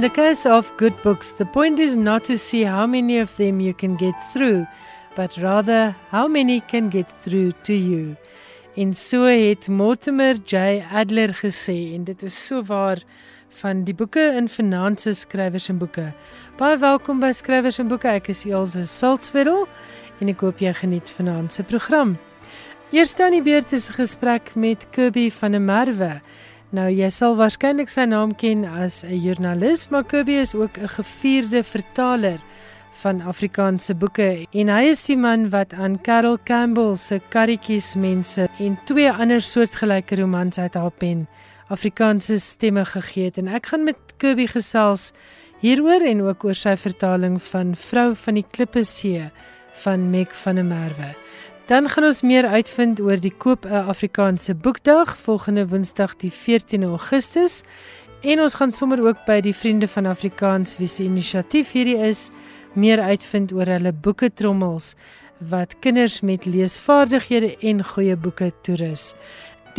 In the case of good books, the point is not to see how many of them you can get through, but rather how many can get through to you. En so het Mortimer J Adler gesê en dit is so waar van die boeke in finansies skrywers en boeke. Baie welkom by skrywers en boeke. Ek is Elsje Salzwetel en ek hoop jy geniet vanaand se program. Eerste aan die beurt is 'n gesprek met Kirby van der Merwe. Nou jy sal waarskynlik sy naam ken as 'n joernalis, maar Kirby is ook 'n gevierde vertaler van Afrikaanse boeke en hy is die man wat aan Carol Campbell se Karretjies mense en twee ander soortgelyke romans uit haar pen Afrikaanse stemme gegee het en ek gaan met Kirby gesels hieroor en ook oor sy vertaling van Vrou van die Klippe See van Meg van der Merwe. Dan gaan ons meer uitvind oor die koop 'n Afrikaanse boekdag volgende Woensdag die 14 Augustus en ons gaan sommer ook by die Vriende van Afrikaans wie se inisiatief hierdie is meer uitvind oor hulle boeke trommels wat kinders met leesvaardighede en goeie boeke toerus.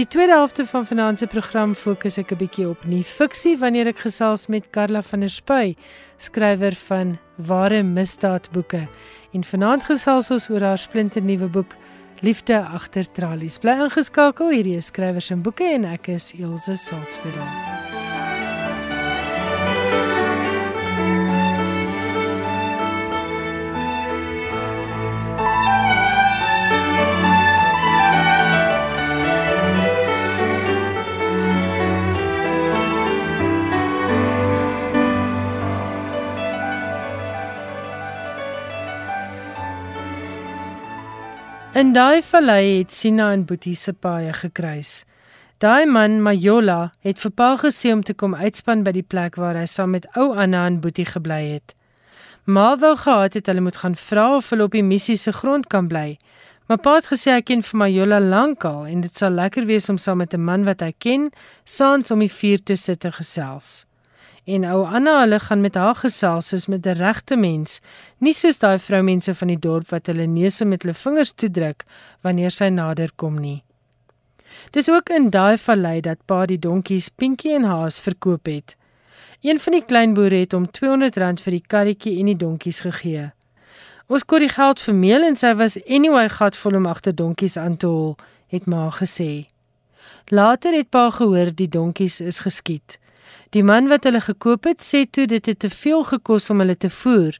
Die tweede helfte van vanaand se program fokus ek 'n bietjie op nuwe fiksie wanneer ek gesels met Karla van der Spuy, skrywer van Ware Misdaadboeke. En vanaand gesels ons oor haar splinternuwe boek Liefde agter tralies. Bly ingeskakel, hierdie is skrywers en boeke en ek is Elsje Salzwetel. In daai vallei het Sina en Boetie se paaie gekruis. Daai man, Majola, het vir Pa gesê om te kom uitspan by die plek waar hy saam met ou Anna en Boetie gebly het. Ma wou gehad het hulle moet gaan vra of hulle op die missie se grond kan bly. Maar Pa het gesê hy ken vir Majola lankal en dit sal lekker wees om saam met 'n man wat hy ken, saans om die vuur te sit en gesels en ou Anna hulle gaan met haar gesels soos met 'n regte mens, nie soos daai vroumense van die dorp wat hulle neuse met hulle vingers toedruk wanneer sy nader kom nie. Dis ook in daai vallei dat pa die donkies Pinkie en Haas verkoop het. Een van die klein boere het hom R200 vir die karretjie en die donkies gegee. Ons kort die geld vermeel en sy was anyway gatvol om agter donkies aan te hol, het ma gesê. Later het pa gehoor die donkies is geskiet. Die man wat hulle gekoop het, sê toe dit het te veel gekos om hulle te voer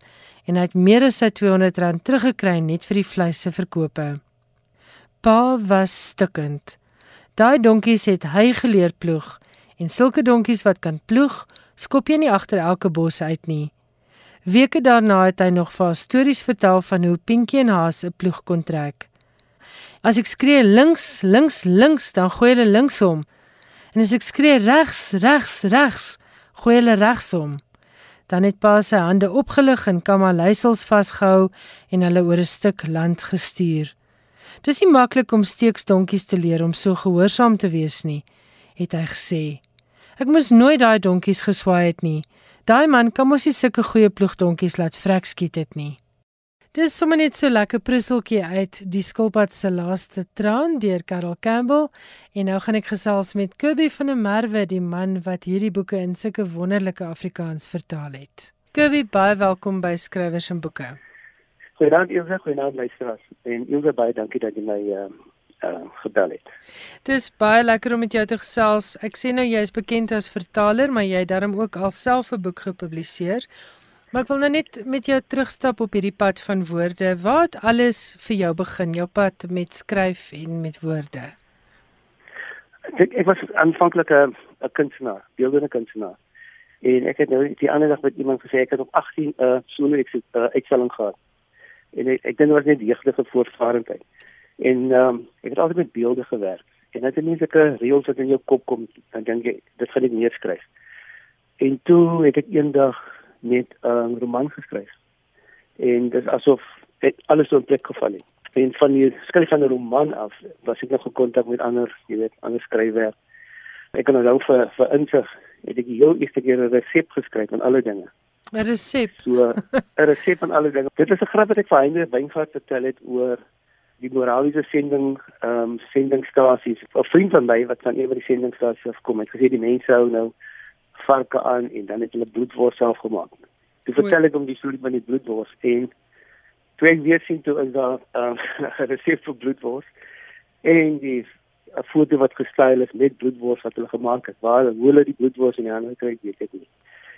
en hy het meer as sy R200 teruggekry net vir die vleis se verkope. Pa was stikkend. Daai donkies het hy geleer ploeg en sulke donkies wat kan ploeg, skop jy nie agter elke bos uit nie. Weke daarna het hy nog vir stories vertel van hoe Pinkie en Haas 'n ploeg kon trek. As ek skree links, links, links, dan gooi hulle linksom. En as ek skree regs, regs, regs, gooi hulle regsom. Dan het pa sy hande opgelig en kamaleisels vasgehou en hulle oor 'n stuk land gestuur. Dis nie maklik om steeksdonkies te leer om so gehoorsaam te wees nie, het hy gesê. Ek moes nooit daai donkies geswaai het nie. Daai man kan mos nie sulke goeie ploegdonkies laat vrek skiet het nie. Dis sommer net so lekker prusseltjie uit die skilpad se laaste traan deur Carol Campbell en nou gaan ek gesels met Kirby van der Merwe die man wat hierdie boeke in sulke wonderlike Afrikaans vertaal het. Kirby baie welkom by Skrywers en Boeke. Goeiedag Ilse, goeiedag luisteraars. En Ilse baie dankie dat jy my uh uh gebel het. Dis baie lekker om met jou te gesels. Ek sê nou jy is bekend as vertaler, maar jy het darm ook alself 'n boek gepubliseer. Maar ek wil nou net met jou terugstap op hierdie pad van woorde. Wat alles vir jou begin jou pad met skryf en met woorde? Ek ek was aanvanklik 'n 'n kunstenaar, beeldende kunstenaar. En ek het nou die ander dag met iemand gesê ek het op 18 'n uh, solo ek het 'n uh, uitstalling gehad. En ek, ek dink dit was net jeugdige voortvarendheid. En ehm um, ek het altyd met beelde gewerk. En dit is nie sulke reëls wat in jou kop kom dan dink jy dit gaan ek neerskryf. En toe het ek eendag net 'n um, roman geskryf. En dit is asof dit alles 'n plek geval het. En van die skryf van 'n roman af was ek nog gekontak met ander, jy weet, ander skrywers. Ek kan nou vir vir insig het ek heel eerste keer 'n resep geskryf van alle dinge. 'n Resep. So 'n resep van alle dinge. Dit is 'n grap wat ek vir Heinde Wyngaard vertel het oor die moraliese sending ehm um, sendingstasies. 'n Vriend van my wat van een van die sendingstasies afkom het gesê die mense hou nou varke aan en dan het hulle bloedwors self gemaak. Toe vertel ek hom die storie van die bloedwors en toe ek weer sien toe is daar uh, 'n resep vir bloedwors en die 'n foto wat gestyl is met bloedwors wat hulle gemaak het. Waar hulle die bloedwors in die hande kry, weet ek nie.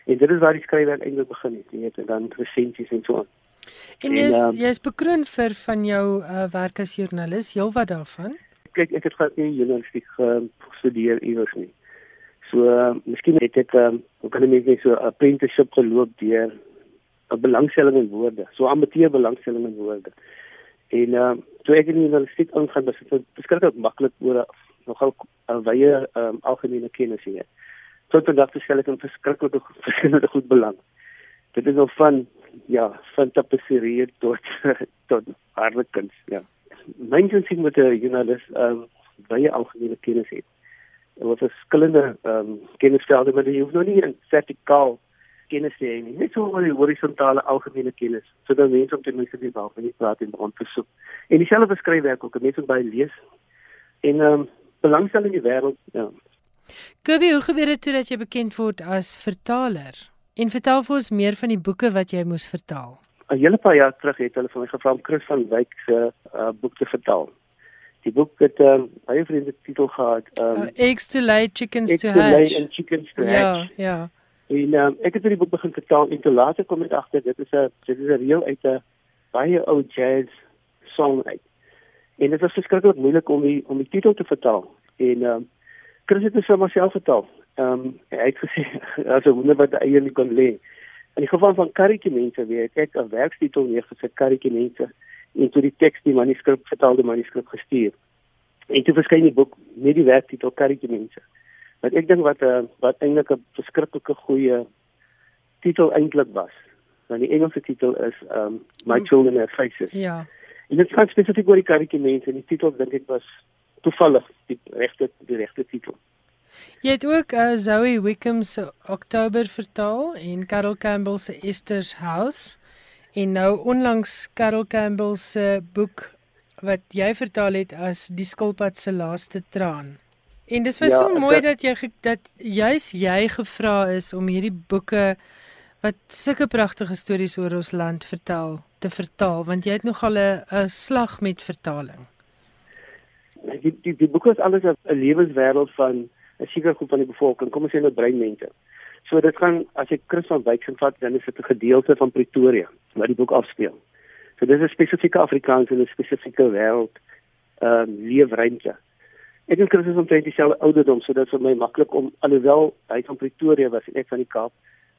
En dit is waar die skrywer eintlik begin het, weet en dan resensies en so aan. En jy is um, jy is bekroon vir van jou uh, werk as joernalis, heelwat daarvan? Kyk, ek het glad nie journalistiek gestudeer uh, iewers nie. So, uh, miskien het ek um, ook al net so 'n apprenticeship geloop deur 'n belangstelling in woorde, so amateur belangstelling in woorde. En uh, toe ek in die universiteit ingaan, was dit beskikbaar maklik oor nogal 'n wye um, algemene kennis hier. Tot vandag te stel ek 'n verskriklike verskillende goed belang. Dit is al van ja, van tapisserie tot tot harde kuns, ja. Myn sien met 'n journalist um, wye algemene kennis het. Was verskillende ehm um, kennisvelde, maar jy hoef nog nie 'n vertikaal kennis te hê nie. Net so oor die horisontale algemene kennis. So dan mense om ten minste die wel van die praat en rond te soek. En dieselfde skryfwerk ook, mense by lees en ehm um, belangstelling in die wêreld, ja. Kobe, hoe gebeur dit toe dat jy bekend word as vertaler? En vertel vir ons meer van die boeke wat jy moes vertaal. 'n Hele paar jaar terug het hulle vir my gevra om Chris van Wyk se uh, boek te vertaal. Die boek het um, baie vreemde titel gehad, um, uh, Eggs to lay, chickens to hatch. Eggs to lay and chickens to ja, hatch. Ja, ja. En um, ek het die boek begin vertaal en te later kom ek agter dit is 'n dit is 'n reël uit 'n baie ou jazz song uit. En dit was verskriklik moeilik om die om die titel te vertaal. En ehm um, Chris het dit vir myself vertaal. Ehm um, hy het gesê as 'n wonder wat nie kon lê. In die geval van Karretjie mense weet ek 'n werkstitel neergesit Karretjie mense en toe die teks die manuskrip vertaalde manuskrip gestuur. En toe verskyn die boek met die werktitel Karretjie mense wat ek dink wat 'n uh, wat eintlik 'n verskriklike goeie titel eintlik was. Want die Engelse titel is um My hmm. Children Have Faces. Ja. En dit gaan spesifiek oor die karretjie mense en die titel dink ek was toevallig die regte die regte titel. Jy het ook uh, Zoe Wickham se Oktober vertaal en Carol Campbell se Esther's House en nou onlangs Carol Campbell se boek wat jy vertaal het as Die skilpad se laaste traan. En dis vir ja, so mooi dat jy dat juis jy gevra is om hierdie boeke wat sulke pragtige stories oor ons land vertel te vertaal want jy het nogal 'n slag met vertaling. Die die, die boeke is alles 'n lewenswêreld van 'n sekere groep van die bevolking, kom ons sê net breinmente. So dit gaan as jy Chris van Wyk gaan vat, dan is dit 'n gedeelte van Pretoria waar die boek afspeel. So dis 'n spesifieke Afrikaans en 'n spesifieke wêreld ehm um, leefruimte. Ek en Chris is omtrent dieselfde ouderdom, so dit is vir my maklik om alhoewel hy van Pretoria was en ek van die Kaap,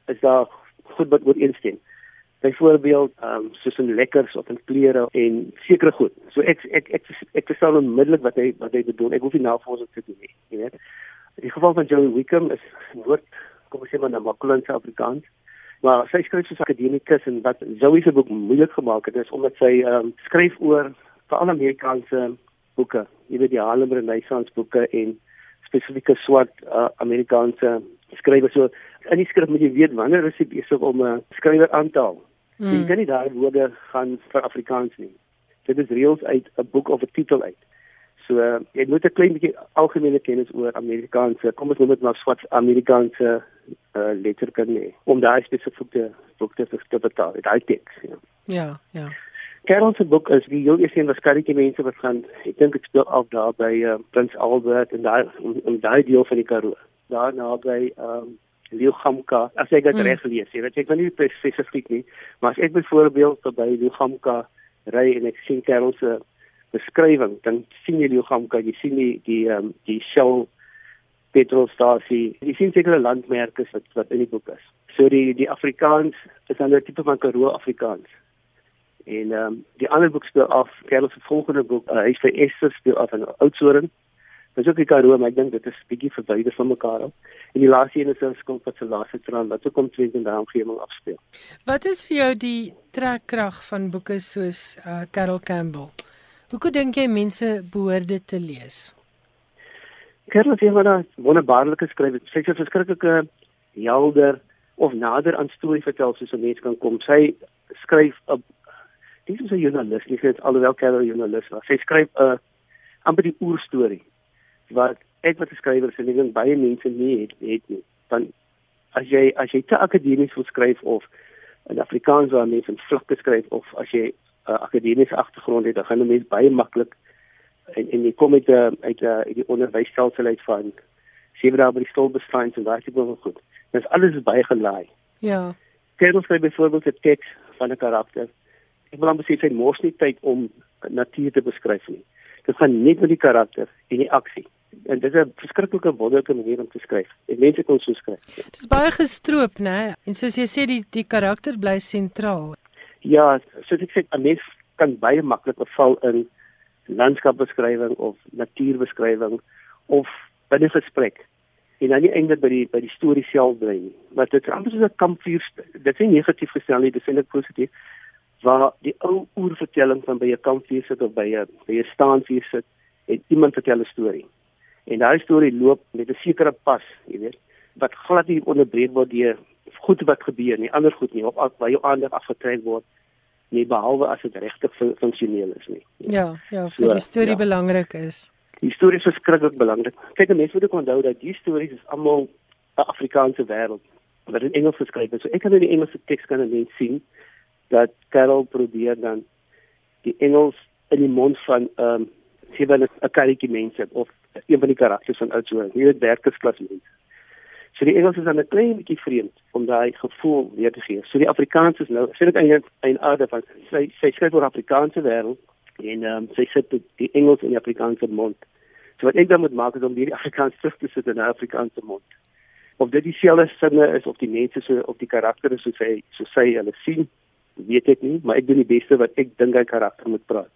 is daar goed wat ooreenstem. Byvoorbeeld, ehm um, soos in lekkers of in klere en sekere goed. So ek ek ek ek, ek verstaan onmiddellik wat hy wat hy bedoel. Ek hoef nie navorsing te doen nie, jy weet. In die geval van Joey Wickham is woord kom ons sê maar na Makwalandse Afrikaans. Maar sy skryf soos akademikus en wat Zoe se boek moeilik gemaak het is omdat sy ehm um, skryf oor veral Amerikaanse boeke, jy weet die Harlem Renaissance boeke en spesifieke swart uh, Amerikaanse skrywers so in die skrif moet jy weet wanneer is jy besig om 'n skrywer aan te haal. Mm. Jy kan nie daai woorde gaan vir Afrikaans nie. Dit is reëls uit 'n boek of 'n titel uit. So jy moet 'n klein bietjie algemene kennis oor Amerikaanse, kom ons noem dit maar swart Amerikaanse uh, letterkunde om daai spesifieke boek te vertaal. Dit teks, ja. Ja, ja. Carol se boek is die heel eerste een wat skarretjie mense wat gaan ek dink dit speel af daar by uh, Prins Albert en daai in daai deel van die Karoo. Daar naby ehm um, Liugamka. As ek dit mm. reg lees, jy weet ek weet nie spesifiek nie, maar as ek byvoorbeeld by Liugamka ry en ek sien Carol se beskrywing, dan sien jy Liugamka, jy sien die die ehm um, die Shell petrolstasie. Jy sien sekere landmerke wat wat in die boek is. So die die Afrikaans is 'n tipe van Karoo Afrikaans. En ehm um, die ander boek speel af, Karel se volgende boek, uh, hy vir Esther speel af in Oudtshoorn. Dis ook die Karoo, maar ek dink dit is bietjie verbyde van mekaar af. En die laaste een is 'n skuld wat se laaste traan wat ook om 20 dae omgewing afspeel. Wat is vir jou die trekkrag van boeke soos uh Carol Campbell? Hoe dink jy mense behoort dit te lees? Karel het eendag 'n wonderbaarlike skrywer. Sy sê verskriklike helder of nader aan storie vertel soos 'n mens kan kom. Sy skryf 'n Dis is 'n joernalis, jy weet alhoewel Carol 'n joernalis was. Sy skryf 'n amper die oerstorie wat ek wat 'n skrywer is ek dink baie mense nie het het nie van as jy as jy te akademies wil skryf of in Afrikaans waar mense in vlakke skryf of as jy 'n uh, akademiese agtergrond het, dan gaan 'n mens baie maklik en en jy kom 'n uh, uit 'n uh, die onderwysstelsel uit van sewe dae by die stolbestein en daai tipe van goed. Dit alles is baie gelaai. Ja. Kerel skryf byvoorbeeld 'n teks van 'n karakter. Ek wil amper sê sy mors nie tyd om natuur te beskryf nie. Dit gaan net met die karakter en die aksie. En dit is 'n verskriklike wonderlike manier om te skryf. En mense kon so skryf. Dit is baie gestroop, né? En soos jy sê die die karakter bly sentraal. Ja, soos ek sê, 'n mens kan baie maklik beval in landskapbeskrywing of natuurbeskrywing of binne gesprek en dan nie eintlik by die by die storie self bly nie. Maar dit is amper soos 'n kampvuur. Dit is negatief gestel nie, dit is eintlik positief. Waar die ou oervertelling van by 'n kampvuur sit of by 'n by 'n staanvuur sit en iemand vertel 'n storie. En daai storie loop met 'n sekere pas, jy weet, wat glad nie onderbreek word deur goed wat gebeur nie, ander goed nie, of waar jou aandag afgetrek word nie behalwe as dit regtig funksioneel is nie. Ja, ja, vir so, die storie ja. belangrik is. Die storie is verskriklik belangrik. Kyk, mense moet ook onthou dat die stories is almal 'n Afrikaanse wêreld wat in Engels geskryf is. So ek kan in die Engelse teks kan net sien dat Carol probeer dan die Engels in die mond van ehm um, sewe 'n karretjie mense of een van die karakters van Oudtshoorn, nie dit werkersklas mense. So die Engels is dan 'n klein bietjie vreemd om daai gevoel weer te gee. So die Afrikaans is nou, sê dit eintlik 'n aarde van sy sy skryf oor Afrikaanse wêreld en um, sy sit die Engels in die Afrikaanse mond. So wat ek dan moet maak is om hierdie Afrikaans terug te sit in 'n Afrikaanse mond. Of dit dieselfde sinne is of die mense so of die karakters so sê so sê hulle sien, weet ek nie, maar ek doen die beste wat ek dink hy karakter moet praat.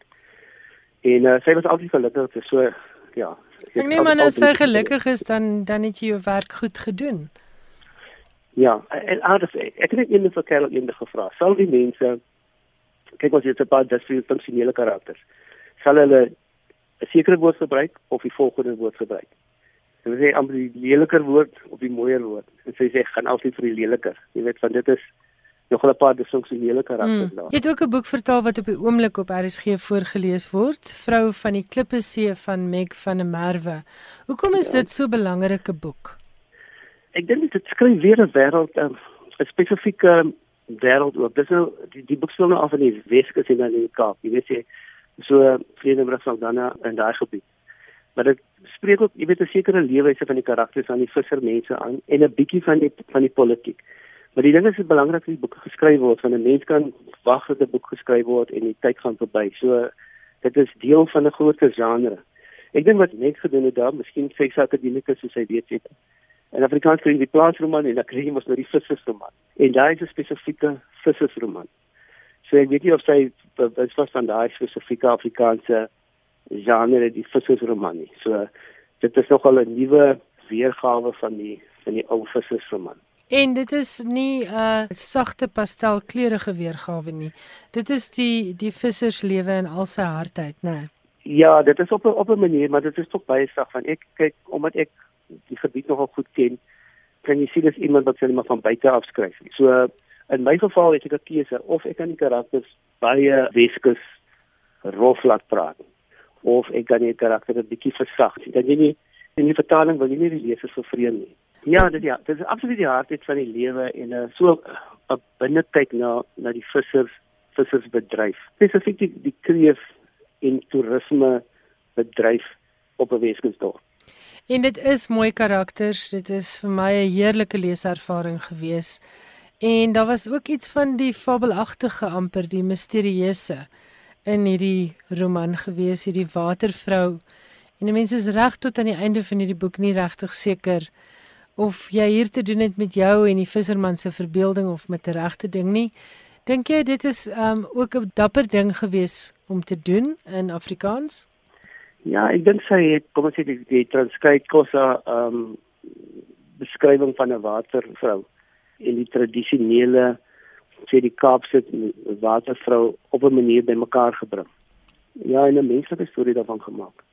En uh, sy was altyd gelukkig, so ja. Ek neem aan as sy gelukkig is dan dan het jy jou werk goed gedoen. Ja, en anders ek het net eendag vir Karel eendag gevra. Sal die mense kyk ons het 'n paar dis vir funksionele karakters. Sal hulle 'n sekere woord gebruik of die volgende woord gebruik? Hulle sê amper die leliker woord of die mooier woord. En sy sê gaan altyd vir die leliker. Jy weet van dit is nog 'n paar disfunksionele karakters mm. daar. Jy het ook 'n boek vertaal wat op die oomblik op RSG voorgeles word, Vrou van die Klippe See van Meg van der Merwe. Hoekom is ja. dit so 'n belangrike boek? Ek dink dit skryf weer 'n wêreld 'n spesifieke wêreld oop. Dis nou die, die boek speel nou af in die Weskus en dan in die Kaap. Jy weet jy so Vredenburg sal dan in daai gebied. Maar dit spreek ook, jy weet 'n sekere leefwyse van die karakters aan die vissermense aan en 'n bietjie van die van die politiek. Maar die ding is dit belangrik dat die boek geskryf word want 'n mens kan wag dat 'n boek geskryf word en die tyd gaan verby. So dit is deel van 'n groter genre. Ek dink wat net gedoen het daar, miskien sy akademikus soos hy weet het. In Afrikaans kry jy die plaasroman en dan kry jy mos nou die vissersroman. En daai is 'n spesifieke vissersroman. So ek weet nie of sy is vas van daai spesifieke Afrikaanse genre die vissersroman nie. So dit is nogal 'n nuwe weergawe van die van die ou vissersroman. En dit is nie 'n uh, sagte pastelkleurige weergawe nie. Dit is die die visserslewe in al sy hardheid, né? Ja, dit is op 'n op 'n manier, maar dit is tog baie sag van ek kyk omdat ek die gebied nogal goed ken, kan jy sien as iemand wat hulle maar van buite af skryf. So in my geval het ek 'n keuse of ek kan die karakters baie Weskus rof laat praat of ek kan die karakter 'n bietjie versag. Dan jy nie in die vertaling wil jy nie die leser vervreem nie. Ja, dit ja, dit is absoluut die hartheid van die lewe en uh, so 'n binnekyk na na die vissers vissersbedryf. Spesifiek die die kreef en toerisme bedryf op 'n Weskusdorp. En dit is mooi karakters. Dit is vir my 'n heerlike leeservaring gewees. En daar was ook iets van die fabelagtige amper die misterieuse in hierdie roman gewees, hierdie watervrou. En die mense is reg tot aan die einde van hierdie boek nie regtig seker of jy hier te doen het met jou en die visserman se verbeelding of met 'n regte ding nie. Dink jy dit is um ook 'n dapper ding gewees om te doen in Afrikaans? Ja, ek dink sy het kom ons sê die, die transkryp kosa um beskrywing van 'n watervrou en die tradisionele sê die Kaapse watervrou op 'n manier bymekaar gebring. Ja, 'n menslike storie daarvan gemaak.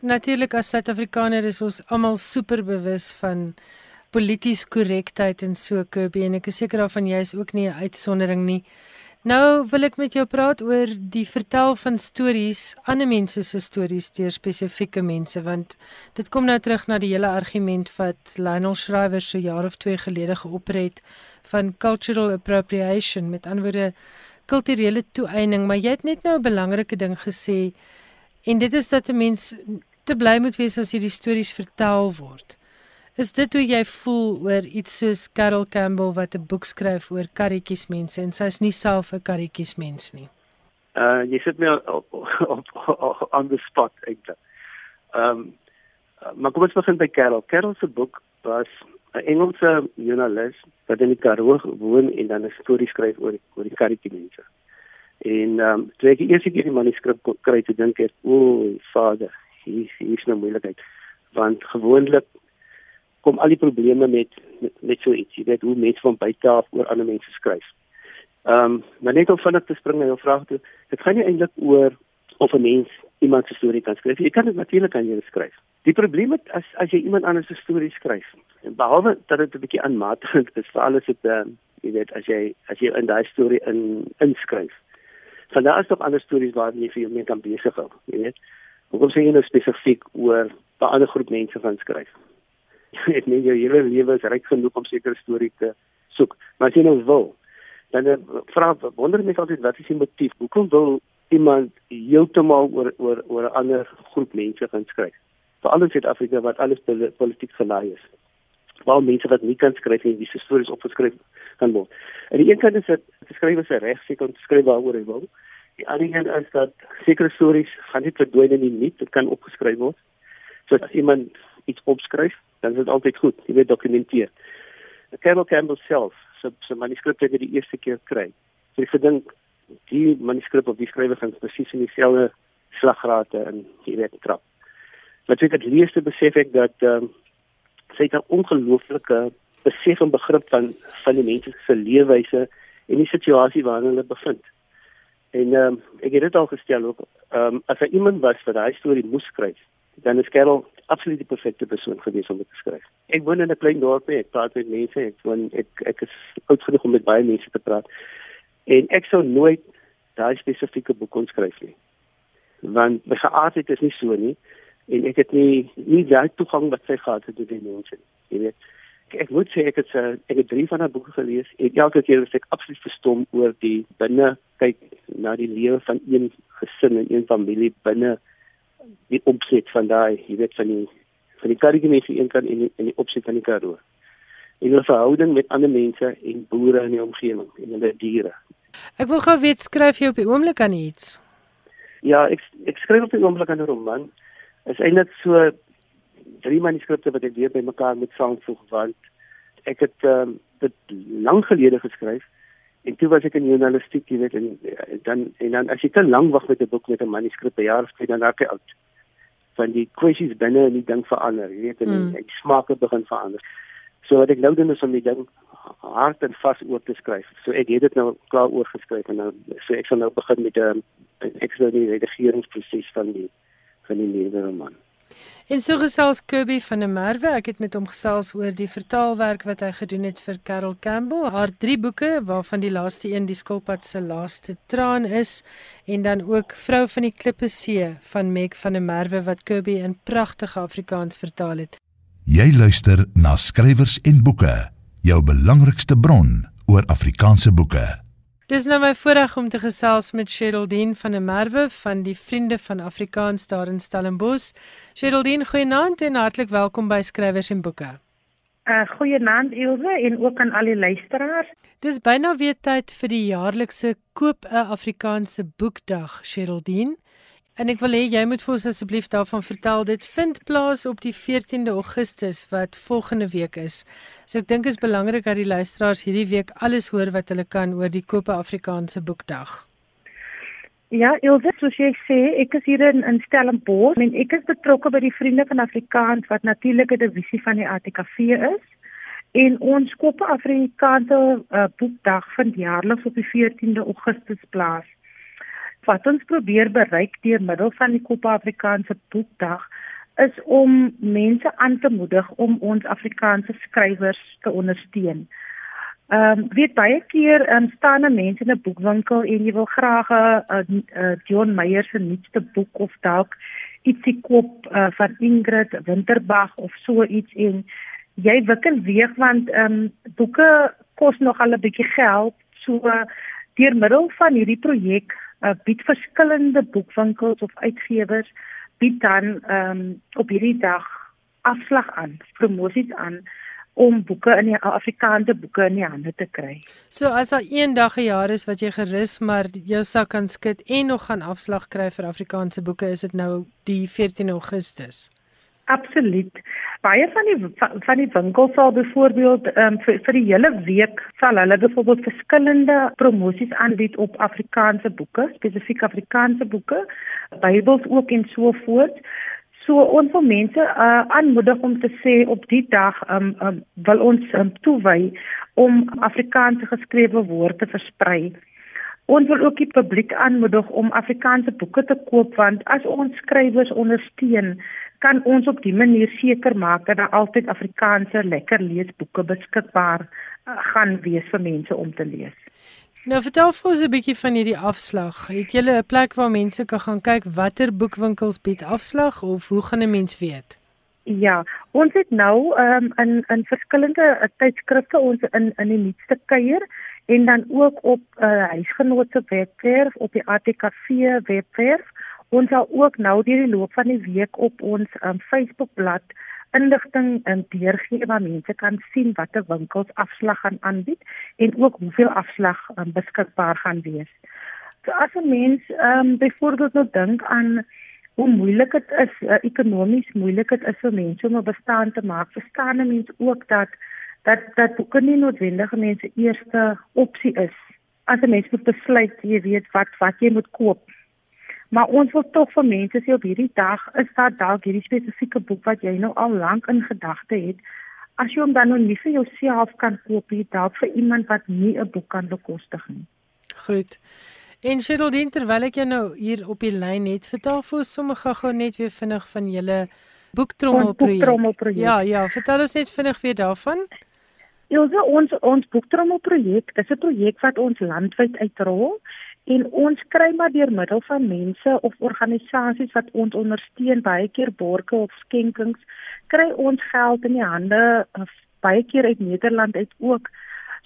Natuurlik as Suid-Afrikaner is ons almal super bewus van polities korrektheid en so Kirby en ek is seker daarvan jy is ook nie 'n uitsondering nie. Nou wil ek met jou praat oor die vertel van stories, ander mense se stories deur spesifieke mense want dit kom nou terug na die hele argument wat Lionel Shriver so jaar of 2 gelede geopper het van cultural appropriation met anderwoorde kulturele toeëning, maar jy het net nou 'n belangrike ding gesê en dit is dat 'n mens te bly moet wees as hierdie stories vertel word. Is dit hoe jy voel oor iets soos Carol Campbell wat 'n boek skryf oor karretjies mense en sy's nie self 'n karretjies mens nie? Uh jy sit my op op on the spot eintlik. Ehm um, maar kom ons begin by Carol. Carol se boek was 'n Engelse joernalis wat in die Karoo woon en dan 'n storie skryf oor oor die karretjie mense. En ehm um, toe ek eers ek die manuskrip kry te dink het, o, vader, hier hier is 'n moeilikheid want gewoonlik kom al die probleme met met, met so iets, jy weet hoe mense van buite af oor ander mense skryf. Ehm, um, maar net om vinnig te spring na jou vraag toe, dit gaan nie eintlik oor of 'n mens iemand se storie kan skryf. Jy kan dit natuurlik aan jou skryf. Die probleem is as as jy iemand anders se storie skryf, behalwe dat dit 'n bietjie aanmatigend is vir alles wat ehm jy weet as jy as jy in daai storie in inskryf. Van daar is nog ander stories waar jy vir jou mee kan besig hou, jy weet. Hoekom sê jy nou spesifiek oor 'n ander groep mense van skryf? ek meen jou hele lewe is ryk genoeg om sekere stories te soek. Maar as jy nou wil, dan eh, vra wonder mense altyd wat is die motief? Hoekom wil iemand heeltemal oor oor oor 'n ander groep mense gaan skryf? Veral in Suid-Afrika wat alles politiek gelaai is. Waar mense wat nie kan skryf en dis stories opgeskryf kan word. En die een kant is die skrywer se reg seker om te skryf waaroor hy wil. Die ander een is dat sekere stories gaan nie verdwyn in die niet, dit kan opgeskryf word. So as iemand iets opskryf, dan is dit altyd goed, jy weet dokumenteer. Carol Campbell self, so so manuskrip wat hy die eerste keer kry. So ek gedink die manuskrip op die skrywer gaan presies in dieselfde slagrate en jy weet trap. Maar ek het lees te besef ek dat ehm um, sy het 'n ongelooflike besef en begrip van van die mense se leefwyse en die situasie waarin hulle bevind. En ehm um, ek het dit al gestel ook ehm um, as hy iemand was wat daai storie moes skryf, dan is Carol absoluut die perfekte persoon gewees om dit te skryf. Ek woon in 'n klein dorpie, ek praat met mense, ek woon ek ek is oud genoeg om met baie mense te praat. En ek sou nooit daai spesifieke boek kon skryf nie. Want my geaardheid is nie so nie en ek het nie nie daai toegang wat sy gehad het tot die mense. Jy weet, ek, moet sê ek het uh, ek het drie van haar boeke gelees en elke keer was ek absoluut verstom oor die binne kyk na die lewe van een gesin en een familie binne die opset van daai, jy weet van die van die karige een kant en die, en die opset van die Karoo. En hulle verhouding met ander mense en boere in die omgewing en hulle diere. Ek wil gou weet skryf jy op die oomblik aan iets? Ja, ek ek skryf op die oomblik aan 'n roman. Is eintlik so drie manuskripte wat ek weer bymekaar moet saamvoeg want ek het um, dit lank gelede geskryf En toe was ek in journalistiek, jy weet, en, en dan en dan as jy te lank wag met 'n boek met 'n manuskrip per jaar of twee dan raak jy oud. Van die kwessies binne in die ding verander, jy weet, en mm. die smake begin verander. So wat ek nou doen is om die ding hard en vas oor te skryf. So ek het dit nou klaar oorgeskryf en nou so ek sal nou begin met 'n ek sal die redigeringsproses van die van die nuwe roman. En so gesels Kirby van der Merwe, ek het met hom gesels oor die vertaalwerk wat hy gedoen het vir Carol Campbell, haar drie boeke waarvan die laaste een die Skulpad se laaste traan is en dan ook Vrou van die Klippe See van Meg van der Merwe wat Kirby in pragtige Afrikaans vertaal het. Jy luister na skrywers en boeke, jou belangrikste bron oor Afrikaanse boeke. Dis nou my voorreg om te gesels met Sheraldine van der Merwe van die Vriende van Afrikaans daar in Stellenbosch. Sheraldine, goeienaand en hartlik welkom by Skrywers en Boeke. Uh goeienaand Ilse en ook aan al die luisteraars. Dis byna weer tyd vir die jaarlikse Koop 'n Afrikaanse Boekdag, Sheraldine. En ek wil hê jy moet vir ons asseblief daarvan vertel. Dit vind plaas op die 14de Augustus wat volgende week is. So ek dink is belangrik dat die luisteraars hierdie week alles hoor wat hulle kan oor die Koop Afrikaanse Boekdag. Ja, Ilse, soos jy sê, ek is hier in, in Stellenbosch en ek is betrokke by die Vriende van Afrikaans wat natuurlik 'n divisie van die ATKV is. En ons Koop Afrikaanse uh, Boekdag vind jaarliks op die 14de Augustus plaas wat ons probeer bereik deur middel van die Kop Afrikaanse Boekdag is om mense aan te moedig om ons Afrikaanse skrywers te ondersteun. Ehm um, weet baie keer um, staan 'n mens in 'n boekwinkel en jy wil graag 'n John Meyer se nuutste boek of dalk ietsie koop uh, van Ingrid Winterbag of so iets en jy wikkel weeg want ehm um, boeke kos nog al 'n bietjie geld. So uh, deur middel van hierdie projek uh, bied verskillende boekwinkels of uitgewers bied dan ehm um, op hierdie dag afslag aan, promosies aan om boeke in die Afrikaanse boeke in die hande te kry. So as daar een dag 'n jaar is wat jy gerus maar jou sak kan skud en nog gaan afslag kry vir Afrikaanse boeke, is dit nou die 14 Augustus. Absoluut. Baie van die van die winkels sal byvoorbeeld um, vir vir die hele week sal hulle byvoorbeeld verskillende promosies aanbied op Afrikaanse boeke, spesifiek Afrikaanse boeke, Bybels ook en so voort. So ons wil mense uh, aanmoedig om te sê op die dag um, um, wil ons um, toewy om Afrikaanse geskrewe woorde te versprei. Ons wil ook die publiek aanmoedig om Afrikaanse boeke te koop want as ons skrywers ondersteun, kan ons op die manier seker maak dat daar altyd Afrikaanse lekker leesboeke beskikbaar uh, gaan wees vir mense om te lees. Nou vertel vir ons 'n bietjie van hierdie afslag. Het julle 'n plek waar mense kan gaan kyk watter boekwinkels bied afslag of hoe gaan 'n mens weet? Ja, ons het nou um, in in verskillende uh, tydskrifte ons in in die nuutste kuier en dan ook op 'n uh, huisgenoot se webwerf op die ATKV webwerf. Ons sal ook nou deur die loop van die week op ons um, Facebookblad inligting in deurgee waar mense kan sien watter winkels afslag gaan aanbied en ook hoeveel afslag um, beskikbaar gaan wees. So as 'n mens ehm um, byvoorbeeld nou dink aan hoe moeilik dit is, uh, ekonomies moeilik dit is vir mense om 'n bestaan te maak, verstaan 'n mens ook dat dat dat boeke nie noodwendig mense eerste opsie is. As 'n mens moet besluit, jy weet wat wat jy moet koop Maar ons wil tog vir mense sê op hierdie dag is daar dalk hierdie spesifieke boek wat jy nou al lank in gedagte het. As jy hom dan nou nie vir jouself kan koop nie, dalk vir iemand wat nie 'n boek kan bekostig nie. Goed. En Sheldon terwyl ek jou nou hier op die lyn het, vertel vir ons sommer gou net weer vinnig van julle boektrommelprojek. Ja, ja, vertel ons net vinnig weer daarvan. Ja, ons ons boektrommelprojek, dis 'n projek wat ons landwyd uitrol en ons kry maar deur middel van mense of organisasies wat ons ondersteun baie keer borge of skenkings kry ons geld in die hande uh, baie keer uit Nederland uit ook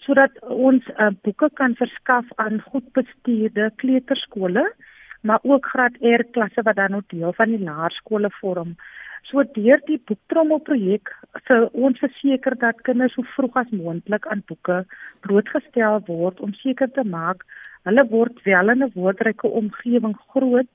sodat ons uh, boeke kan verskaf aan goed bestuurde kleuterskole maar ook graad R klasse wat dan ook deel van die laerskole vorm. So deur die boektrommelprojek se ons verseker dat kinders so vroeg as moontlik aan boeke blootgestel word om seker te maak hulle word wel in 'n woordryke omgewing groot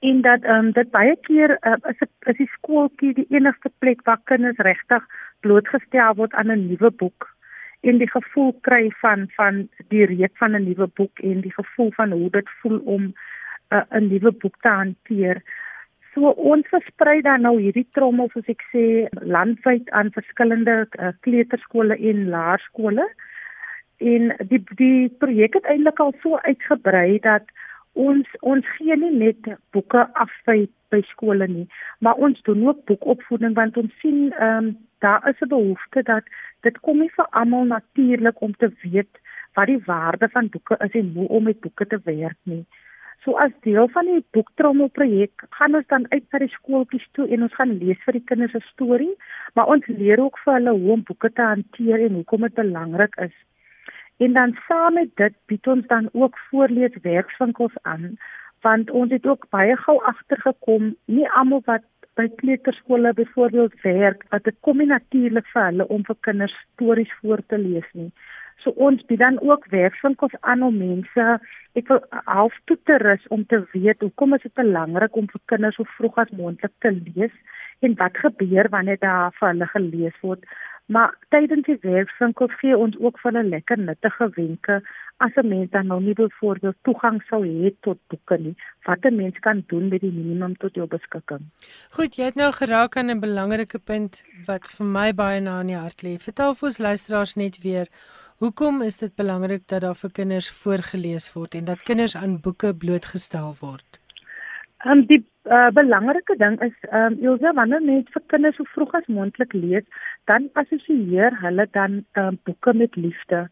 en dat ehm um, dit baie keer uh, is dit is die skooltjie die enigste plek waar kinders regtig blootgestel word aan 'n nuwe boek en die gevoel kry van van die reek van 'n nuwe boek en die gevoel van hoe dit voel om uh, 'n nuwe boek te hanteer. So ons versprei dan nou hierdie trommel soos ek sê landwyd aan verskillende uh, kleuterskole en laerskole en die die projek het eintlik al so uitgebrei dat ons ons gee nie net boeke af by by skole nie maar ons doen ook boekopvoeding want ons sien ehm um, daar is 'n behoefte dat dit kom nie vir almal natuurlik om te weet wat die waarde van boeke is en hoe om met boeke te werk nie. So as deel van die boektrommel projek gaan ons dan uit na die skooltjies toe en ons gaan lees vir die kinders 'n storie, maar ons leer ook vir hulle hoe om boeke te hanteer en hoekom dit belangrik is En dan saam met dit bied ons dan ook voorleeswerkswinkels aan want ons het ook baie gou agtergekom nie almal wat by kleuterskole byvoorbeeld werk wat dit kom nie natuurlik vir hulle om vir kinders stories voor te lees nie. So ons bied dan ook werkswinkels aan om mense ek wil half toe te rus om te weet hoekom is dit belangrik om vir kinders so vroeg as moontlik te lees en wat gebeur wanneer daar vir hulle gelees word Maar tydens die werkswinkel gee ons ook van 'n lekker nuttige wenke as 'n mens dan nou nie byvoorbeeld toegang sou hê tot boeke nie. Wat 'n mens kan doen met die minimum tot jou beskikking. Goed, jy het nou geraak aan 'n belangrike punt wat vir my baie na in die hart lê. Vertel vir ons luisteraars net weer, hoekom is dit belangrik dat daar vir kinders voorgeles word en dat kinders aan boeke blootgestel word? Um, die uh, belangrike ding is ehm um, Ilse wanneer mense vir kinders so vroeg as moontlik lees, dan assosieer hulle dan ehm um, boeke met liefde.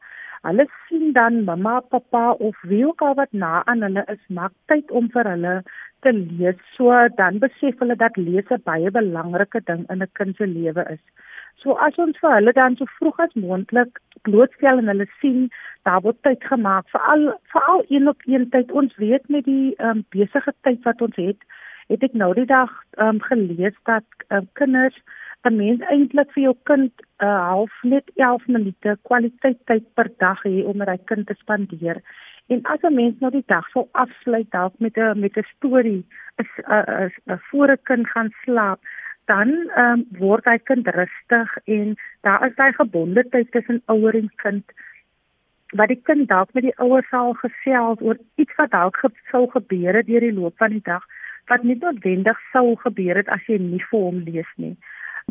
Hulle sien dan mamma, pappa of wie ook al wat na aan hulle is, maak tyd om vir hulle te lees. So dan besef hulle dat lees 'n baie belangrike ding in 'n kind se lewe is. So as ons vir hulle dan so vroeg as moontlik blootstel en hulle sien daar word tyd gemaak vir al vir al een op een tyd ons weet met die um, besige tyd wat ons het het ek nou die dag um, gelees dat um, kinders 'n mens eintlik vir jou kind 'n uh, half net 11 minute kwaliteit tyd per dag hê om met hy kind te spandeer. En as 'n mens nou die dag sou afsluit dalk met 'n met 'n storie, is 'n 'n voor 'n kind gaan slaap, dan um, word hy kind rustig en daar is hy gebonde tyd tussen ouer en kind wat die kind dalk met die ouers sal gesels oor iets wat dalk sou gebeur het deur die loop van die dag wat nie noodwendig sou gebeur het as jy nie vir hom lees nie.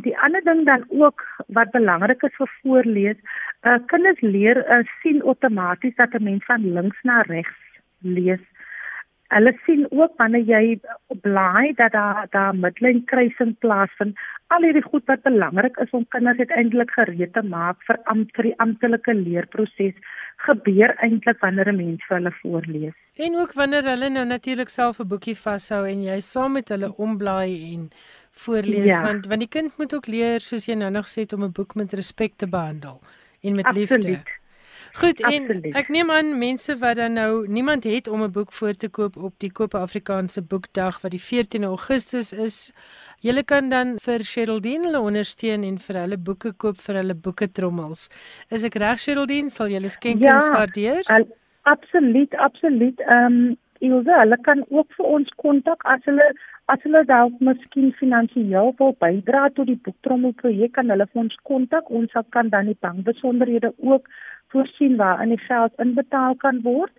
Die ander ding dan ook wat belangrik is vir voorlees, uh, kinders leer uh, sien outomaties dat 'n mens van links na regs lees. Hulle sien ook wanneer jy blaai dat daar daar midlyn kruising plaasvind. Al hierdie goed wat belangrik is om kinders uiteindelik gereed te maak vir am, vir die amptelike leerproses gebeur eintlik wanneer 'n mens vir hulle voorlees. En ook wanneer hulle nou natuurlik self 'n boekie vashou en jy saam met hulle omblaai en voorlees ja. want want die kind moet ook leer soos jy nou nog sê om 'n boek met respek te behandel en met Absoluut. liefde. Goed Absoluut. en ek neem aan mense wat dan nou niemand het om 'n boek voor te koop op die Koop Afrikaanse Boekdag wat die 14 Augustus is. Julle kan dan vir Sheraldine hulle ondersteun en vir hulle boeke koop vir hulle boeke trommels. Is ek reg Sheraldine? Sal julle skenkings ja, waardeer? Absoluut, absoluut. Ehm um, Ilse, hulle kan ook vir ons kontak as hulle As hulle dalk miskien finansiëel wil bydra tot die boektrommel projek, kan hulle vir ons kontak. Ons kan dan die bankbesonderhede ook voorsien waar in die geld inbetaal kan word.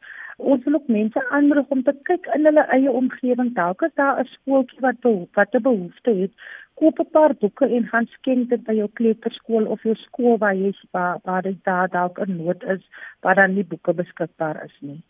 Ons wil ook mense aanmoedig om te kyk in hulle eie omgewing. Dalk is daar 'n skooltjie wat wat 'n behoefte het. Koop 'n paar boeke en gaan skenk dit by jou kleuterskool of jou skool waar jy waar, waar dit daar dalk 'n nood is waar dan nie boeke beskikbaar is nie.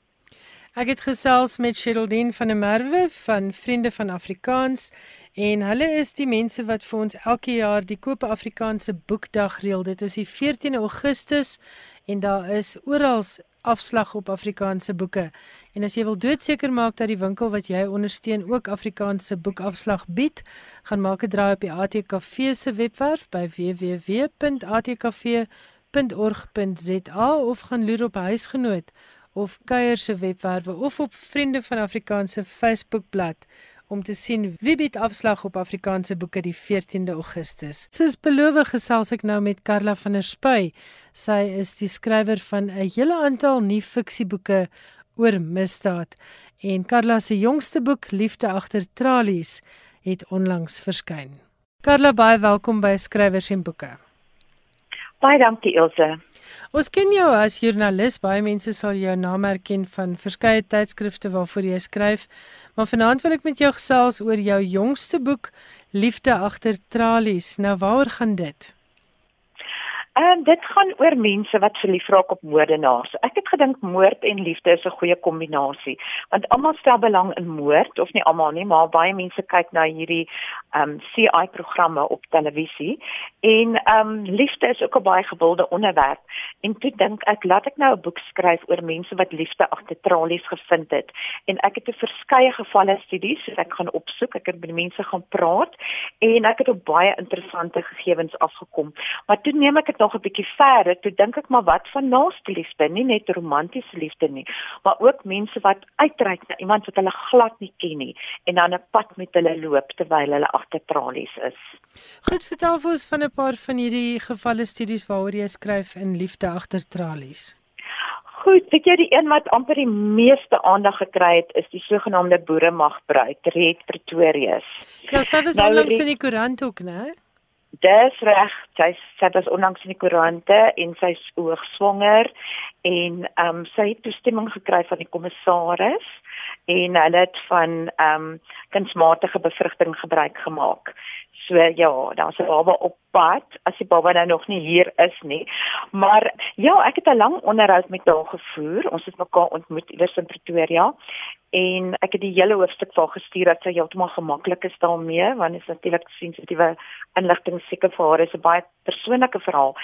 Ek het gesels met Sheraldine van der Merwe van Vriende van Afrikaans en hulle is die mense wat vir ons elke jaar die Koop Afrikaanse Boekdag reël. Dit is die 14 Augustus en daar is oral afslag op Afrikaanse boeke. En as jy wil doodseker maak dat die winkel wat jy ondersteun ook Afrikaanse boekafslag bied, gaan maak 'n draai op die ATKV se webwerf by www.atkv.org.za of gaan loer op huisgenoot of kuier se webwerwe of op Vriende van Afrikaanse Facebookblad om te sien wie bied afslag op Afrikaanse boeke die 14de Augustus. Soos beloof gesels ek nou met Karla van der Spuy. Sy is die skrywer van 'n hele aantal nuwe fiksieboeke oor misdaad en Karla se jongste boek Liefde agter tralies het onlangs verskyn. Karla, baie welkom by Skrywers en Boeke. Baie dankie Elsje. Ons ken jou as joernalis. Baie mense sal jou naam herken van verskeie tydskrifte waarvoor jy skryf. Maar vanaand wil ek met jou gesels oor jou jongste boek Liefde agter tralies. Nou waaroor gaan dit? Ehm, dit gaan oor mense wat verlief raak op moordenaars. Ek het gedink moord en liefde is 'n goeie kombinasie, want almal stel belang in moord of nie almal nie, maar baie mense kyk na hierdie ehm um, CI programme op televisie en ehm um, liefde is ook 'n baie gewilde onderwerp. En toe dink ek, laat ek nou 'n boek skryf oor mense wat liefde agter tralies gevind het. En ek het 'n verskeie gevalle studies, so ek gaan opsoek, ek het met mense gaan praat en ek het op baie interessante gegevens afgekom. Maar toe neem ek dit nog 'n bietjie verder, toe dink ek maar wat van naaste liefde, nie net romantiese liefde nie, maar ook mense wat uitreik na iemand wat hulle glad nie ken nie en dan 'n pad met hulle loop terwyl hulle agter tralies is. Goed, vertel vir ons van 'n paar van hierdie gevalle studies waaroor jy skryf in Liefde agter tralies. Goed, weet jy die een wat amper die meeste aandag gekry het is die sogenaamde boeremagbruid, Red Pretorius. Ja, sy was nou, onlangs in die koerant ook, né? Dis reg. Sy sê dit is onlangs in die koerante en sy's oog swanger en ehm um, sy het toestemming gekry van die kommissaris en hulle het van ehm um, kunsmatige bevrugting gebruik gemaak. So ja, daar's 'n baba op pad as die baba nou nog nie hier is nie. Maar ja, ek het 'n lang onderhoud met haar gevoer. Ons het mekaar ontmoet iewers in Pretoria en ek het die hele hoofstuk vir haar gestuur dat sy heeltemal gemaklik is daarmee want dit is natuurlik sensitiewe inligting seker vir haar is 'n baie persoonlike verhaal.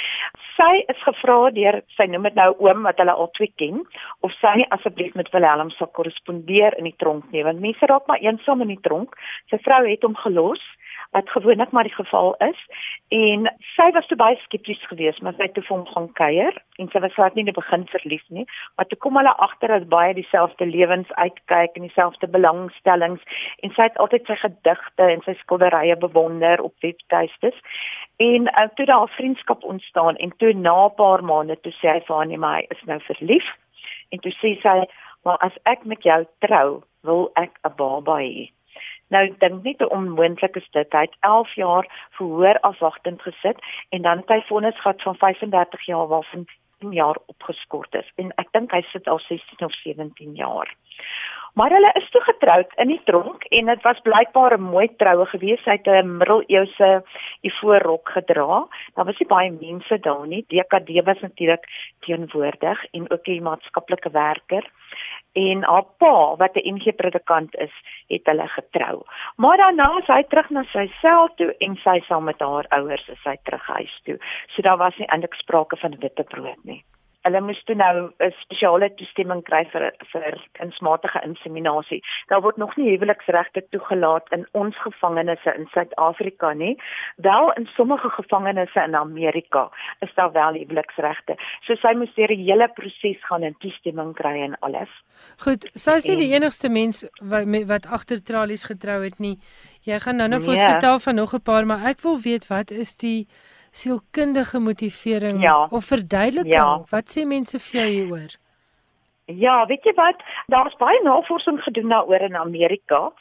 Sy is gevra deur sy noem dit nou oom wat hulle al twee ken of sy nie asseblief met Willem sal korrespondeer in die tronk nie want mense raak maar eensaam in die tronk. Sy vrou het hom gelos wat gewoonlik maar die geval is en sy was te baie skepties geweest maar sy het toe vir hom gaan kuier en sy was glad nie in die begin verlief nie maar toe kom hulle agter dat baie dieselfde lewens uitkyk en dieselfde belangstellings en sy het altyd sy gedigte en sy skilderye bewonder op webtuistes en uh, toe daar 'n vriendskap ontstaan en toe na 'n paar maande toe sê hy vir haar nee maar hy is nou verlief en toe sê sy maar as ek met jou trou wil ek 'n baba hê Nou dink nie te onmoontlik is dit. Hy het 11 jaar verhoor afwagtend gesit en dan het hy vonnis gehad van 35 jaar waarvan 10 jaar opgeskort is. En ek dink hy sit al 16 of 17 jaar. Maar hulle is toe getroud in die tronk en dit was blykbaar 'n mooi troue gewees. Hy het 'n middeleeuse ivoorrok gedra. Daar was nie baie mense daar nie. DKD was natuurlik teenwoordig en ook 'n maatskaplike werker en haar pa wat 'n NG predikant is, het hulle getrou. Maar daarna is hy terug na sy sel toe en sy saam met haar ouers is hy terug huis toe. So daar was nie eintlik sprake van witbrood nie hulle moes toe nou 'n spesiale toestemming kry vir vir kunsmatige inseminasie. Daar word nog nie huweliksregte toegelaat in ons gevangenisse in Suid-Afrika nie. Wel in sommige gevangenisse in Amerika is daar wel huweliksregte. So sy moes deur die hele proses gaan en toestemming kry en alles. Goed, sy is nie en, die enigste mens wat wat agter tralies getrou het nie. Jy gaan nou nou vir ons nee. vertel van nog 'n paar, maar ek wil weet wat is die sielkundige motivering ja. of verduideliking? Ja. Wat sê mense vir jou hieroor? Ja, weet jy wat? Daar's baie navorsing gedoen daaroor in Amerika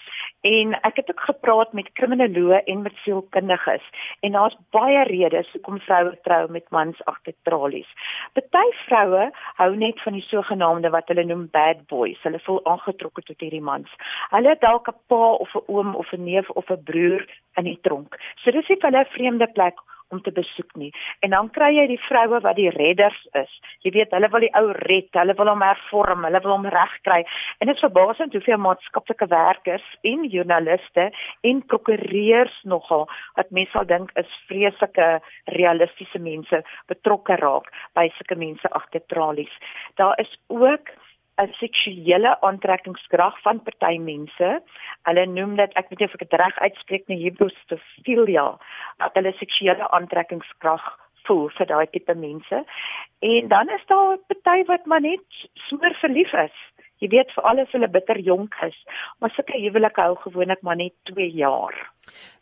en ek het ook gepraat met kriminoloë en met sielkundiges en daar's baie redes hoekom vroue trou met mans agter tralies. Party vroue hou net van die sogenaamde wat hulle noem bad boys. Hulle voel aangetrokke tot hierdie mans. Hulle het dalk 'n pa of 'n oom of 'n neef of 'n broer in die tronk. So dis nie vir hulle 'n vreemde plek om te besoek nie. En dan kry jy die vroue wat die redders is. Jy weet, hulle wil die ou red, hulle wil hom hervorm, hulle wil hom regkry. En dit is verbaasend hoeveel maatskaplike werkers en joernaliste en prokureurs nogal wat mense sal dink is vreeslike realistiese mense betrokke raak by sulke mense agter tralies. Daar is ook 'n seksuele aantrekkingskrag van party mense. Hulle noem dit ek weet nie of ek dit reg uitspreek nie, hybrostophilia, dat hulle seksuele aantrekkingskrag voel vir daai tipe mense. En dan is daar party wat maar net sommer verlief is. Jy weet vir alles hulle bitter jonk is, maar sulke huwelike hou gewoonlik maar net 2 jaar.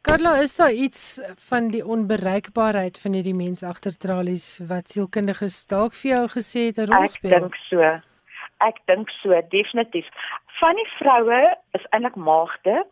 Carla, is daar iets van die onbereikbaarheid van hierdie mens agter tralies wat sielkundiges dalk vir jou gesê het 'n rol speel? Ek dink so. Ek dink so definitief. Van die vroue is eintlik maagde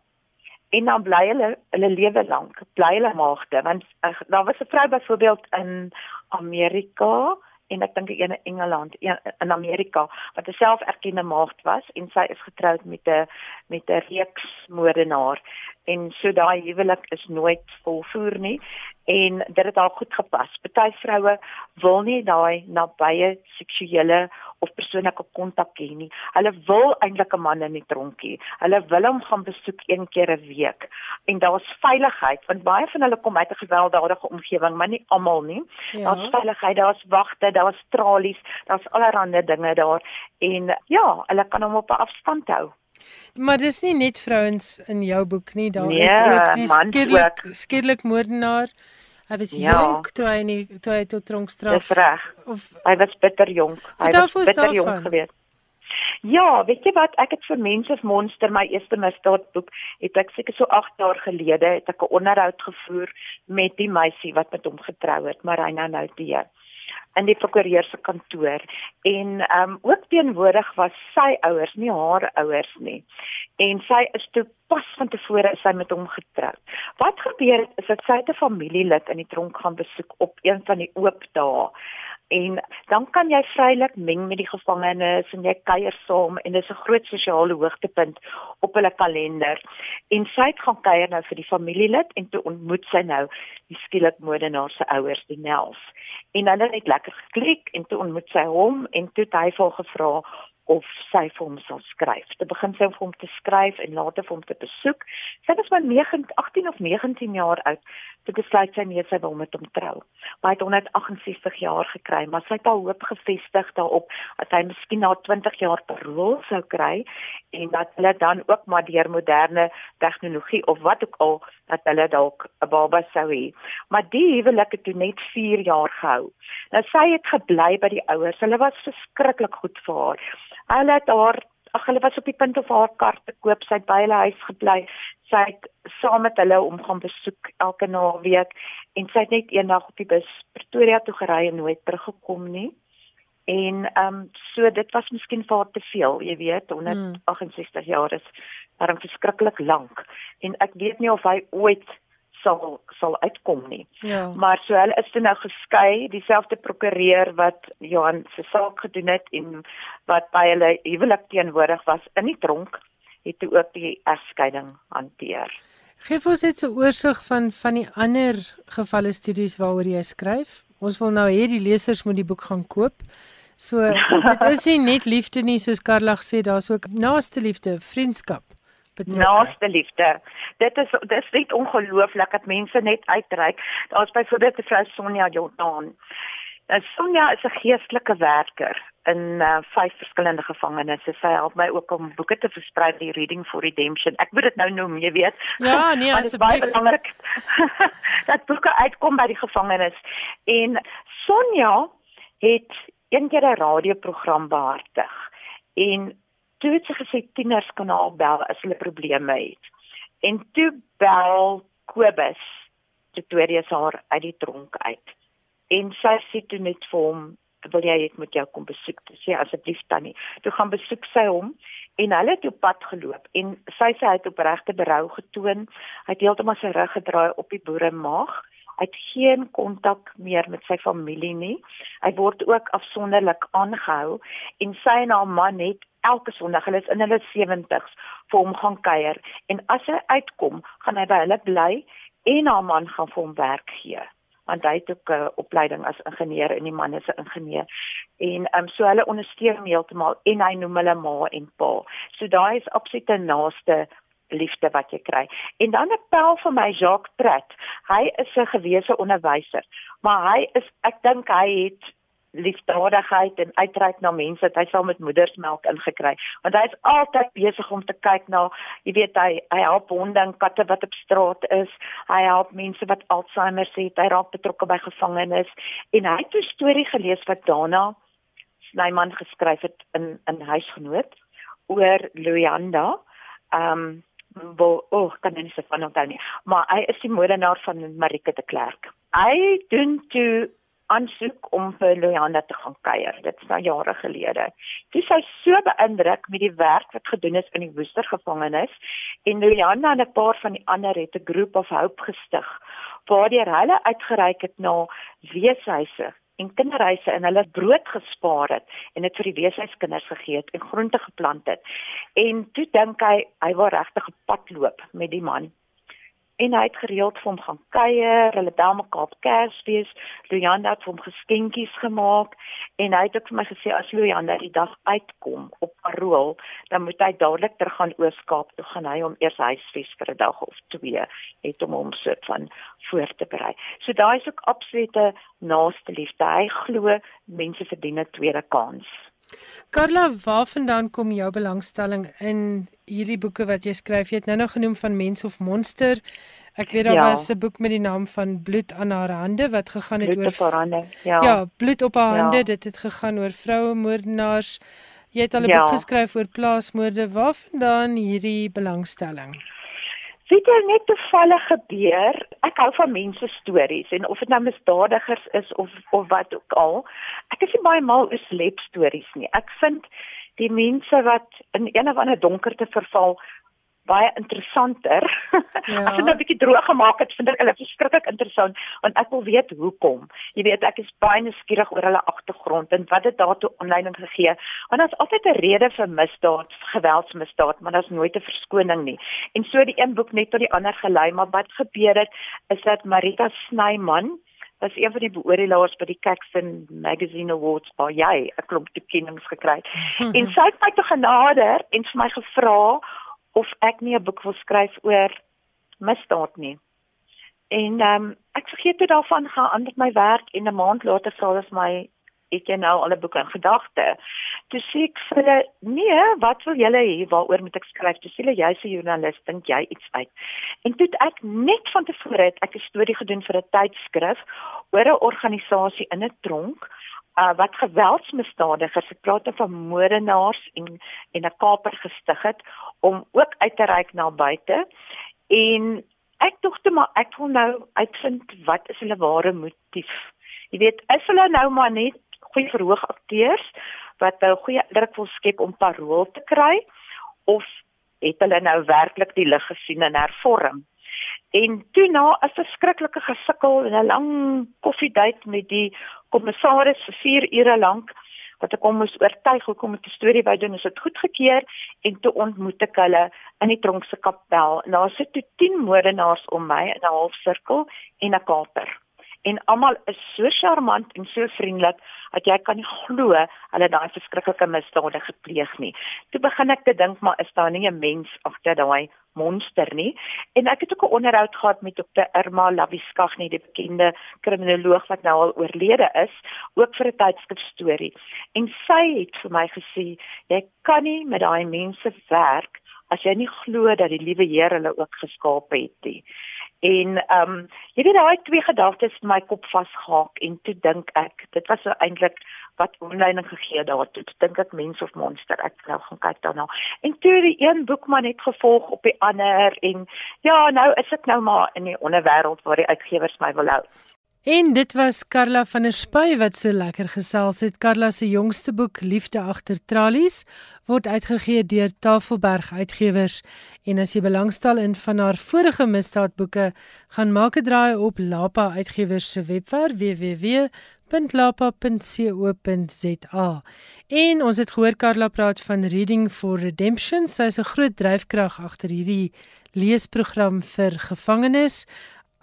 en dan bly hulle hulle lewe lank, bly hulle maagde want uh, daar was 'n vrou byvoorbeeld in Amerika en ek dink in Engeland in Amerika wat 'n selferkende maagd was en sy is getroud met 'n met 'n reeks moordenaar en so daai huwelik is nooit volvoer nie en dit het al goed gepas. Party vroue wil nie daai nabye seksuele of persoonlike kontak hê nie. Hulle wil eintlik 'n man in die tronkie. Hulle wil hom gaan besoek een keer 'n week. En daar's veiligheid want baie van hulle kom uit 'n gewelddadige omgewing, maar nie almal nie. Ja. Daar's veiligheid, daar's wagte, daar's tralies, daar's allerlei dinge daar en ja, hulle kan hom op 'n afstand hou. Maar dis nie net vrouens in jou boek nie, daar nee, is ook die skedelik skedelik moordenaar. Hy was ja. jonk toe hy nie toe hy tot tronkstraf. Dis reg. Of hy was bitter jonk. Hy was bitter jonk geweest. Ja, weet jy wat, ek het vir Mense Monster my eerste misdaadboek, het ek seker so 8 jaar gelede het ek 'n onderhoud gevoer met die meisie wat met hom getrou het, Marina Noutie in die prokureur se kantoor en ehm um, ook teenwoordig was sy ouers, nie haar ouers nie. En sy is toe pas van tevore sy met hom getroud. Wat gebeur het is dat sy 'n familielid in die tronk gaan besoek op een van die oop dae En dan kan jy vrylik meng met die gevangenes en jy kuier saam en dit is 'n groot sosiale hoogtepunt op hulle kalender. En sy het gaan kuier nou vir die familielid en toe ontmoet sy nou die skielik moordenaar se ouers, die Nels. En hulle het lekker geklik en toe ontmoet sy hom en toe het hy vir gevra of sy vir hom sal skryf. Te begin sy vir hom te skryf en later vir hom te besoek. Sy was maar 9 18 of 19 jaar oud toe besluit sy nee sy wil met hom trou. Maar hy het 168 jaar gekry, maar sy het al hoop gefestig daarop dat hy miskien na 20 jaar parol sou kry en dat hulle dan ook maar deur moderne tegnologie of wat ook al dat hulle dalk 'n baba sou hê. Maar die huwelik het toe net 4 jaar gehou. Nou sy het gebly by die ouers. Hulle was verskriklik goed vir haar. Hulle het haar ag hulle was op die punt of haar kar te koop. Sy het by hulle huis gebly sy het saam met hulle om gaan besoek elke naweek en sy het net eendag op die bus Pretoria toe gery en nooit teruggekom nie. En ehm um, so dit was miskien vir haar te veel, jy weet, 168 hmm. jaar is daarom verskriklik lank en ek weet nie of hy ooit sal sal uitkom nie. Ja. Maar so hulle is toe nou geskei, dieselfde prokureur wat Johan se saak gedoen het en wat by hulle huwelik teenwoordig was in die tronk het toe ook die egskeiding hanteer. Geef ons net 'n oorsig van van die ander gevalle studies waaroor jy skryf. Ons wil nou hê die lesers moet die boek gaan koop. So dit is nie net liefde nie soos Karla gesê, daar's ook naaste liefde, vriendskap. Betrokke. Naaste liefde. Dit is dit is net ongelooflik dat mense net uitreik. Daar's byvoorbeeld 'n vrou Sonja Jordan. Nou Sonja is 'n geestelike werker in uh, vyf verskillende gevangenisse. Sy help my ook om boeke te versprei die Reading for Redemption. Ek moet dit nou noem, jy weet. Ja, nee. Dit is baie belangrik dat boeke uitkom by die gevangenis. En Sonja het eendag 'n radioprogram behartig. En toe het sy gesê tieners kan haar bel as hulle probleme het. En toe bel Kobus Pretoria se haar uit die tronk uit. En sy sê toe net vir hom wil jy ek moet jou kom besoek? Te sê asseblief tannie. Toe gaan besoek sy hom en hulle het op pad geloop en sy sê hy het opregte berou getoon. Hy het heeltemal sy rug gedraai op die boere maag hy het geen kontak meer met sy familie nie. Hy word ook afsonderlik aangehou en sy en haar man het elke sonderdag hulle is in hulle 70s vir hom gaan kuier en as hy uitkom gaan hy by hulle bly en haar man gaan vir hom werk gee want hy het ook 'n uh, opleiding as ingenieur en die man is 'n ingenieur. En ehm um, so hulle ondersteun hom heeltemal en hy noem hulle ma en pa. So daai is absoluut 'n naaste liefde wat jy kry. En dan 'n pel vir my Jacques Prat. Hy is 'n gewese onderwyser, maar hy is ek dink hy het liefdadigheid en uitreik na mense wat hy sal met moedersmelk ingekry. Want hy is altyd besig om te kyk na jy weet hy hy help honde en katte wat op straat is. Hy help mense wat Alzheimer het. Hy raak betrokke by gevangenes. En hy het 'n storie gelees wat Dana Snyman geskryf het in in huisgenoot oor Luanda. Um wel oh kan nie se van onthou nie. Maar hy is die moordenaar van Marike de Klerk. Hy doen toe aansoek om vir Loyanda te gaan kuier. Dit is nou jare gelede. Sy is so beïndruk met die werk wat gedoen is in die Woester gevangenis en Loyanda en 'n paar van die ander het 'n groep of hoop gestig waardeur hulle uitgereik het na weeshuise en kinderhuise en hulle brood gespaar het en dit vir die weeshuiskinders gegee het en groente geplant het. En toe dink hy hy wil regtig 'n pad loop met die man en hy het gereeld vir hom gaan kuier, hulle bel mekaar op Kersfees. Luyanda het vir hom geskenkies gemaak en hy het ook vir my gesê as Luyanda die dag uitkom op parol, dan moet hy dadelik terug gaan Ooskaap toe gaan hy hom eers huisves vir 'n dag of twee het om hom soort van voor te berei. So daai is ook absolute naaste liefde. Hy glo mense verdien 'n tweede kans. Carla, waarvandaan kom jou belangstelling in hierdie boeke wat jy skryf? Jy het nou nog genoem van Mens of Monster. Ek weet daar ja. was 'n boek met die naam van Bloed aan haar hande wat gegaan het bloed oor hande. Ja. ja, bloed op haar ja. hande. Dit het gegaan oor vroue moordenaars. Jy het al 'n ja. boek geskryf oor plaasmoorde. Waarvandaan hierdie belangstelling? Dit het net toevallig gebeur. Ek hou van mense stories en of dit nou misdadigers is of of wat ook al. Ek is nie baie mal oor slep stories nie. Ek vind die mense wat in een of ander donkerte verval baie interessanter. Ja. As jy nou 'n bietjie droog gemaak het, vind ek hulle verskriklik interessant want ek wil weet hoekom. Jy weet, ek is baie nuuskierig oor hulle agtergrond en wat dit daartoe aanleiding gegee. Want daar's altyd 'n rede vir misdaad, geweldsmisdaad, maar daar's nooit 'n verskoning nie. En so die een boek net tot die ander gelei, maar wat gebeur het is dat Marita Snyman was een van die beoordelaars by die Caxton Magazine Awards waar jy 'n klomp toekennings gekry het. en sy het my toe genader en vir my gevra of ek nie 'n boek wil skryf oor misdaad nie. En ehm um, ek vergeet dit daarvan gaan met my werk en 'n maand later vra hulle my ek het nou al 'n boek in gedagte. Toe sê ek vir hulle, "Nee, wat wil julle hê waaroor moet ek skryf?" Toe sê hulle, "Jy's 'n joernalis, dink jy iets uit?" En toe ek net van tevore het ek 'n storie gedoen vir 'n tydskrif oor 'n organisasie in 'n tronk uh, wat geweldsmisdadigers, ek praat van moordenaars en en 'n kaper gestig het om ook uit te reik na buite. En ek dink toe maar ek wil nou uitvind wat is hulle ware motief. Jy weet, is hulle nou maar net goeie verhoogakteurs wat 'n goeie indruk wil skep om parol te kry of het hulle nou werklik die lig gesien en hervorm? En toe na 'n verskriklike gesukkel en 'n lang koffiedייט met die kommissaris vir 4 ure lank wat ek hom moes oortuig hoekom ek die storie wou doen, is dit goedgekeur en toe ontmoet ek hulle in die tronk se kapel. En daar sit toe 10 moordenaars om my in 'n halfsirkel en 'n kaper en almal is so charmant en so vriendelik dat jy kan nie glo hulle daai verskriklike misdade gepleeg nie. Toe begin ek te dink maar is daar nie 'n mens agter daai monster nie. En ek het ook 'n onderhoud gehad met Dr. Irma Laviskag, nie die bekende kriminoloog wat nou al oorlede is, ook vir 'n tydskrif storie. En sy het vir my gesê, jy kan nie met daai mense werk as jy nie glo dat die liewe Here hulle ook geskaap het nie. En ehm um, jy weet daai twee gedagtes in my kop vasgehaak en toe dink ek dit was so eintlik wat onleiding gegee daartoe. Toe dink ek mens of monster. Ek nou gaan kyk daarna. En toe die een boek maar net gevolg op die ander en ja, nou is ek nou maar in die onderwêreld waar die uitgewers my wil hou. En dit was Karla van der Spuy wat so lekker gesels het. Karla se jongste boek Liefde agter tralies word uitgegee deur Tafelberg Uitgewers en as jy belangstel in van haar vorige misdaadboeke, gaan maak 'n draai op Lapa Uitgewers se webwerf www.lapa.co.za. En ons het gehoor Karla praat van Reading for Redemption. Sy is 'n groot dryfkrag agter hierdie leesprogram vir gevangenes.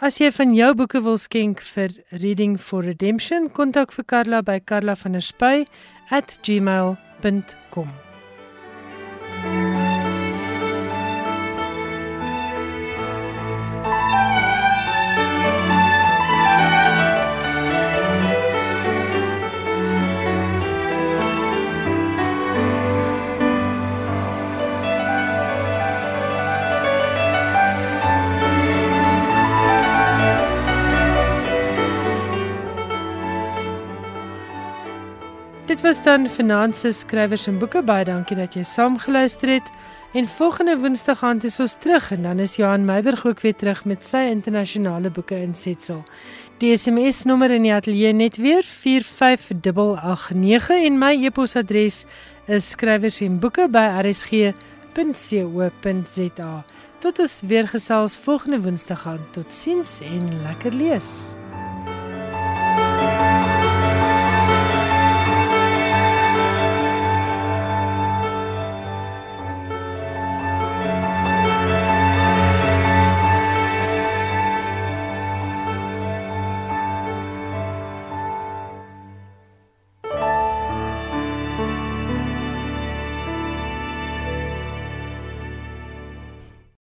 As jy van jou boeke wil skenk vir Reading for Redemption, kontak vir Karla by karlavanderspy@gmail.com. Dit was dan Finanses Skrywers en Boeke baie dankie dat jy saam geluister het. En volgende Woensdag gaan dit ons terug en dan is Johan Meiburg ook weer terug met sy internasionale boeke insetsel. Die SMS nommer in die ateljee net weer 45889 en my e-posadres is skrywersenboeke@rsg.co.za. Tot ons weer gesels volgende Woensdag aan. Totsiens en lekker lees.